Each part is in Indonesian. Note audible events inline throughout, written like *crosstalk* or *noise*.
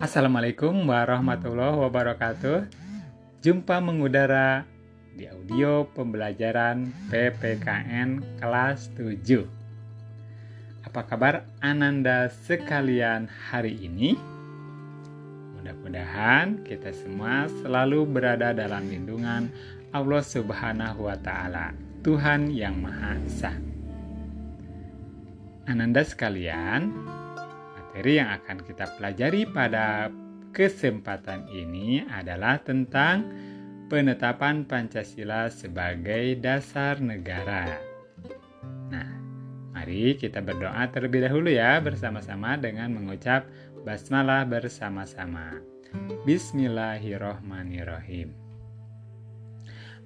Assalamualaikum warahmatullahi wabarakatuh. Jumpa mengudara di audio pembelajaran PPKN kelas 7. Apa kabar Ananda sekalian hari ini? Mudah-mudahan kita semua selalu berada dalam lindungan Allah Subhanahu wa taala, Tuhan yang Maha Esa. Ananda sekalian, Materi yang akan kita pelajari pada kesempatan ini adalah tentang penetapan Pancasila sebagai dasar negara. Nah, mari kita berdoa terlebih dahulu ya bersama-sama dengan mengucap basmalah bersama-sama. Bismillahirrohmanirrohim.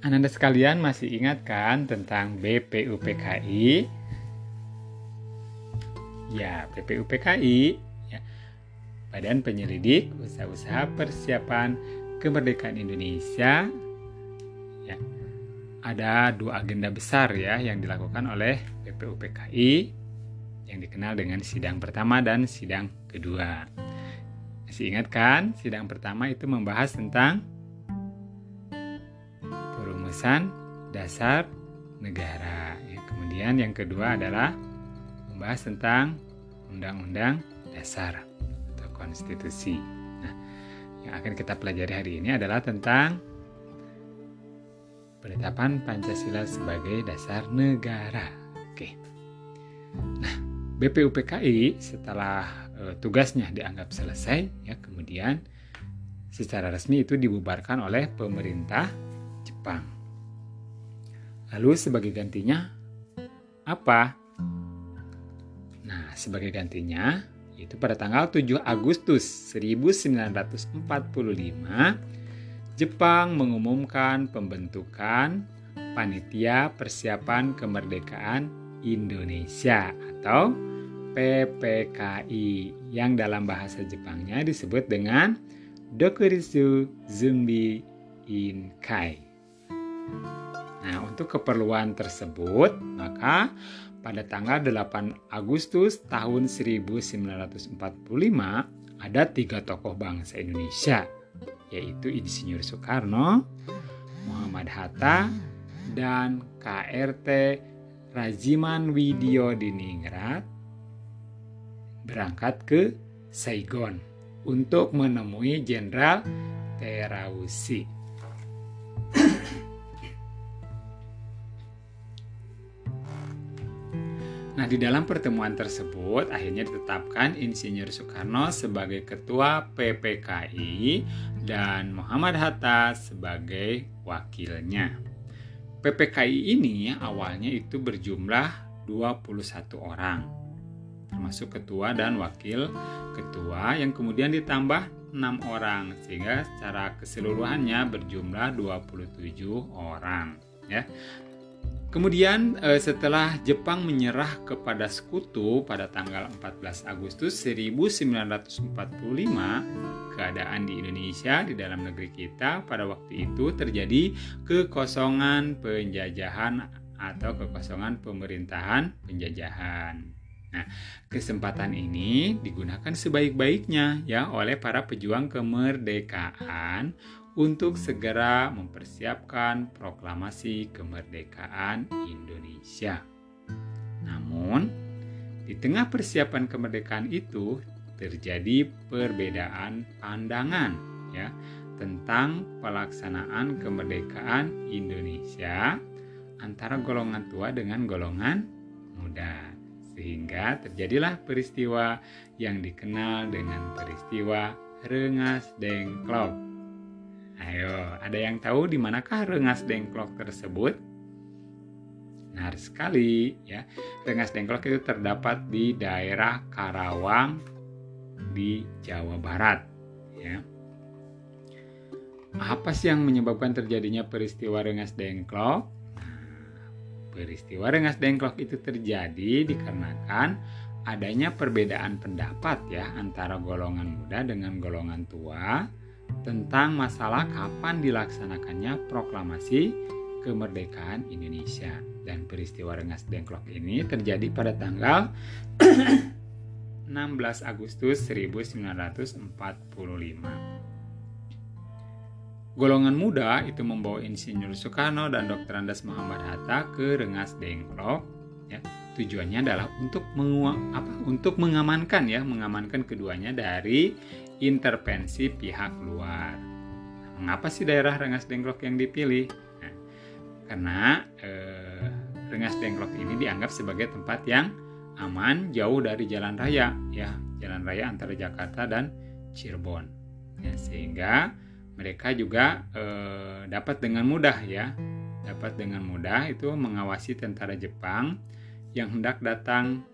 Ananda sekalian masih ingat kan tentang BPUPKI Ya, PPUPKI, ya, Badan Penyelidik Usaha-usaha Persiapan Kemerdekaan Indonesia, ya, ada dua agenda besar ya yang dilakukan oleh PPUPKI yang dikenal dengan sidang pertama dan sidang kedua. Masih ingat kan? Sidang pertama itu membahas tentang perumusan dasar negara. Ya, kemudian yang kedua adalah membahas tentang Undang-Undang Dasar atau Konstitusi. Nah, yang akan kita pelajari hari ini adalah tentang penetapan Pancasila sebagai dasar negara. Oke. Nah, BPUPKI setelah e, tugasnya dianggap selesai, ya kemudian secara resmi itu dibubarkan oleh pemerintah Jepang. Lalu sebagai gantinya apa? Sebagai gantinya, yaitu pada tanggal 7 Agustus 1945, Jepang mengumumkan pembentukan Panitia Persiapan Kemerdekaan Indonesia atau PPKI yang dalam bahasa Jepangnya disebut dengan Dokuritsu Zumbi Inkai. Nah, untuk keperluan tersebut, maka pada tanggal 8 Agustus tahun 1945 ada tiga tokoh bangsa Indonesia yaitu Insinyur Soekarno, Muhammad Hatta, dan KRT Rajiman Widyo Diningrat berangkat ke Saigon untuk menemui Jenderal Terausi. Nah, di dalam pertemuan tersebut akhirnya ditetapkan Insinyur Soekarno sebagai ketua PPKI dan Muhammad Hatta sebagai wakilnya. PPKI ini awalnya itu berjumlah 21 orang, termasuk ketua dan wakil ketua yang kemudian ditambah 6 orang sehingga secara keseluruhannya berjumlah 27 orang ya. Kemudian eh, setelah Jepang menyerah kepada sekutu pada tanggal 14 Agustus 1945, keadaan di Indonesia di dalam negeri kita pada waktu itu terjadi kekosongan penjajahan atau kekosongan pemerintahan penjajahan. Nah, kesempatan ini digunakan sebaik-baiknya ya oleh para pejuang kemerdekaan untuk segera mempersiapkan proklamasi kemerdekaan Indonesia. Namun, di tengah persiapan kemerdekaan itu terjadi perbedaan pandangan ya tentang pelaksanaan kemerdekaan Indonesia antara golongan tua dengan golongan muda. Sehingga terjadilah peristiwa yang dikenal dengan peristiwa Rengas Dengklok Ayo, ada yang tahu di manakah Rengas Dengklok tersebut? Benar sekali, ya. Rengas Dengklok itu terdapat di daerah Karawang di Jawa Barat, ya. Apa sih yang menyebabkan terjadinya peristiwa Rengas Dengklok? Peristiwa Rengas Dengklok itu terjadi dikarenakan adanya perbedaan pendapat ya antara golongan muda dengan golongan tua tentang masalah kapan dilaksanakannya proklamasi kemerdekaan Indonesia. Dan peristiwa Rengas Dengklok ini terjadi pada tanggal *clears throat* 16 Agustus 1945. Golongan muda itu membawa Insinyur Soekarno dan Dr. Andes Muhammad Hatta ke Rengas Dengklok. Ya, tujuannya adalah untuk menguang, apa, untuk mengamankan ya, mengamankan keduanya dari intervensi pihak luar. Mengapa sih daerah Rengas Dengklok yang dipilih? Nah, karena eh, Rengas Dengklok ini dianggap sebagai tempat yang aman, jauh dari jalan raya, ya, jalan raya antara Jakarta dan Cirebon. Ya, sehingga mereka juga eh, dapat dengan mudah ya dapat dengan mudah itu mengawasi tentara Jepang yang hendak datang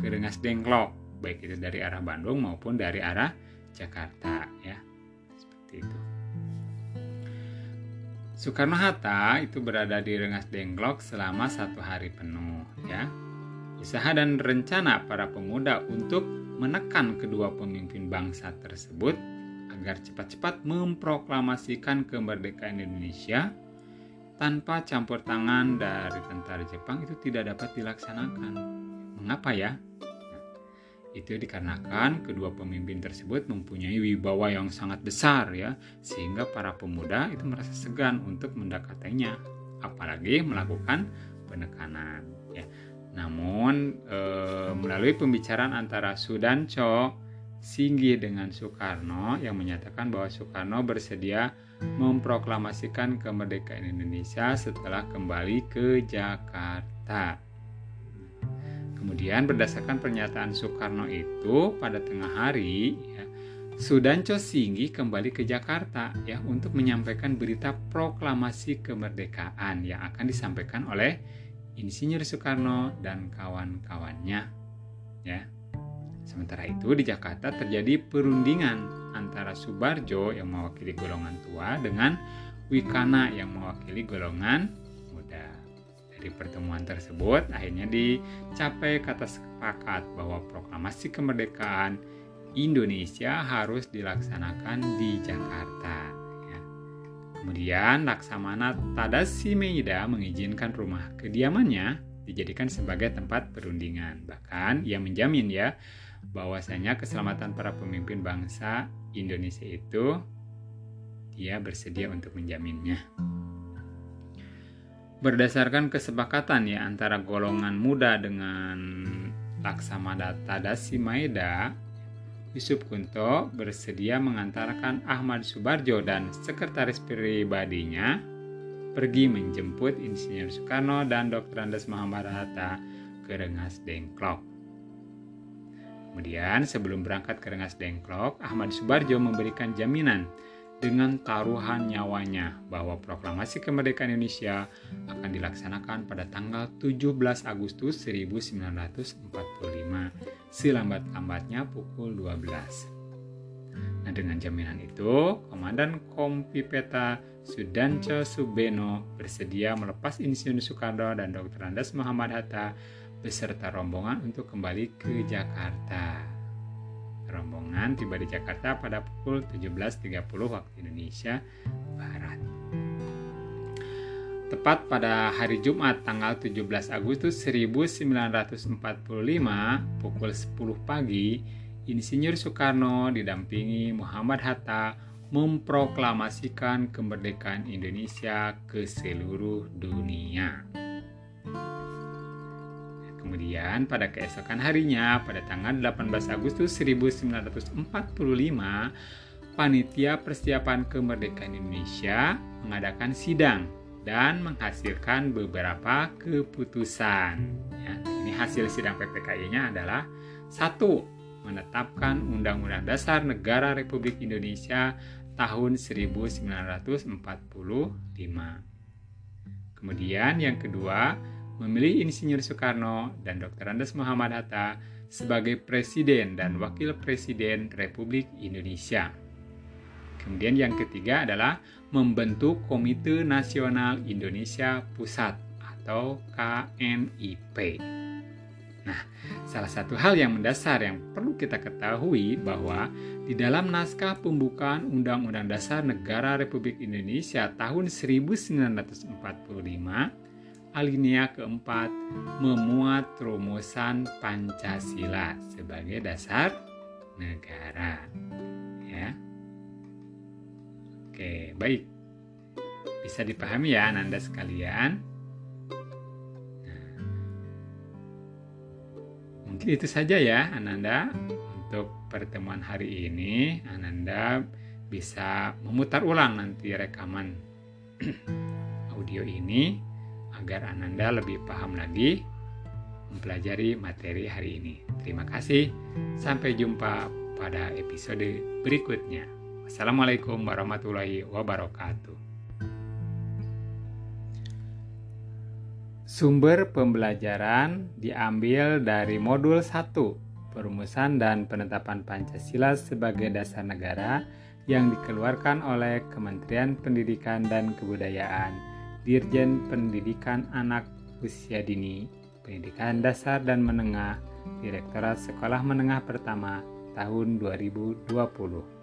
ke Rengas Dengklok baik itu dari arah Bandung maupun dari arah Jakarta ya. Seperti itu. Soekarno Hatta itu berada di Rengas Dengklok selama satu hari penuh ya. Usaha dan rencana para pemuda untuk menekan kedua pemimpin bangsa tersebut agar cepat-cepat memproklamasikan kemerdekaan Indonesia tanpa campur tangan dari tentara Jepang itu tidak dapat dilaksanakan. Mengapa ya? Nah, itu dikarenakan kedua pemimpin tersebut mempunyai wibawa yang sangat besar ya, sehingga para pemuda itu merasa segan untuk mendekatinya, apalagi melakukan penekanan ya. Namun e, melalui pembicaraan antara Sudanco Singgi dengan Soekarno yang menyatakan bahwa Soekarno bersedia memproklamasikan kemerdekaan Indonesia setelah kembali ke Jakarta. Kemudian berdasarkan pernyataan Soekarno itu pada tengah hari, ya, Sudanco Singgi kembali ke Jakarta ya untuk menyampaikan berita proklamasi kemerdekaan yang akan disampaikan oleh Insinyur Soekarno dan kawan-kawannya. Ya. Sementara itu di Jakarta terjadi perundingan antara Subarjo yang mewakili golongan tua dengan Wikana yang mewakili golongan muda. Dari pertemuan tersebut akhirnya dicapai kata sepakat bahwa proklamasi kemerdekaan Indonesia harus dilaksanakan di Jakarta. Ya. Kemudian Laksamana Tadasi Meida mengizinkan rumah kediamannya dijadikan sebagai tempat perundingan. Bahkan ia menjamin ya bahwasanya keselamatan para pemimpin bangsa Indonesia itu dia bersedia untuk menjaminnya. Berdasarkan kesepakatan ya antara golongan muda dengan Laksamana Tadasi Maeda, Yusuf Kunto bersedia mengantarkan Ahmad Subarjo dan sekretaris pribadinya pergi menjemput Insinyur Soekarno dan Dr. Andes Muhammad Hatta ke Rengas Dengklok. Kemudian sebelum berangkat ke Rengas Dengklok, Ahmad Subarjo memberikan jaminan dengan taruhan nyawanya bahwa proklamasi kemerdekaan Indonesia akan dilaksanakan pada tanggal 17 Agustus 1945 selambat-lambatnya pukul 12. Nah dengan jaminan itu, Komandan Kompi Peta Sudanco Subeno bersedia melepas Insinyur Soekarno dan Dr. Andes Muhammad Hatta beserta rombongan untuk kembali ke Jakarta. Rombongan tiba di Jakarta pada pukul 17.30 waktu Indonesia Barat. Tepat pada hari Jumat tanggal 17 Agustus 1945 pukul 10 pagi, Insinyur Soekarno didampingi Muhammad Hatta memproklamasikan kemerdekaan Indonesia ke seluruh dunia. Kemudian pada keesokan harinya pada tanggal 18 Agustus 1945 Panitia Persiapan Kemerdekaan Indonesia mengadakan sidang dan menghasilkan beberapa keputusan. Ya, ini hasil sidang PPKI-nya adalah satu menetapkan Undang-Undang Dasar Negara Republik Indonesia tahun 1945. Kemudian yang kedua, memilih Insinyur Soekarno dan Dr. Andes Muhammad Hatta sebagai Presiden dan Wakil Presiden Republik Indonesia. Kemudian yang ketiga adalah membentuk Komite Nasional Indonesia Pusat atau KNIP. Nah, salah satu hal yang mendasar yang perlu kita ketahui bahwa di dalam naskah pembukaan Undang-Undang Dasar Negara Republik Indonesia tahun 1945 alinea keempat memuat rumusan Pancasila sebagai dasar negara. Ya. Oke, baik. Bisa dipahami ya Anda sekalian. Nah, mungkin itu saja ya Ananda untuk pertemuan hari ini. Ananda bisa memutar ulang nanti rekaman *clears throat* audio ini agar Ananda lebih paham lagi mempelajari materi hari ini. Terima kasih. Sampai jumpa pada episode berikutnya. Wassalamualaikum warahmatullahi wabarakatuh. Sumber pembelajaran diambil dari modul 1, Perumusan dan Penetapan Pancasila sebagai Dasar Negara yang dikeluarkan oleh Kementerian Pendidikan dan Kebudayaan Dirjen Pendidikan Anak Usia Dini, Pendidikan Dasar dan Menengah, Direktorat Sekolah Menengah Pertama tahun 2020.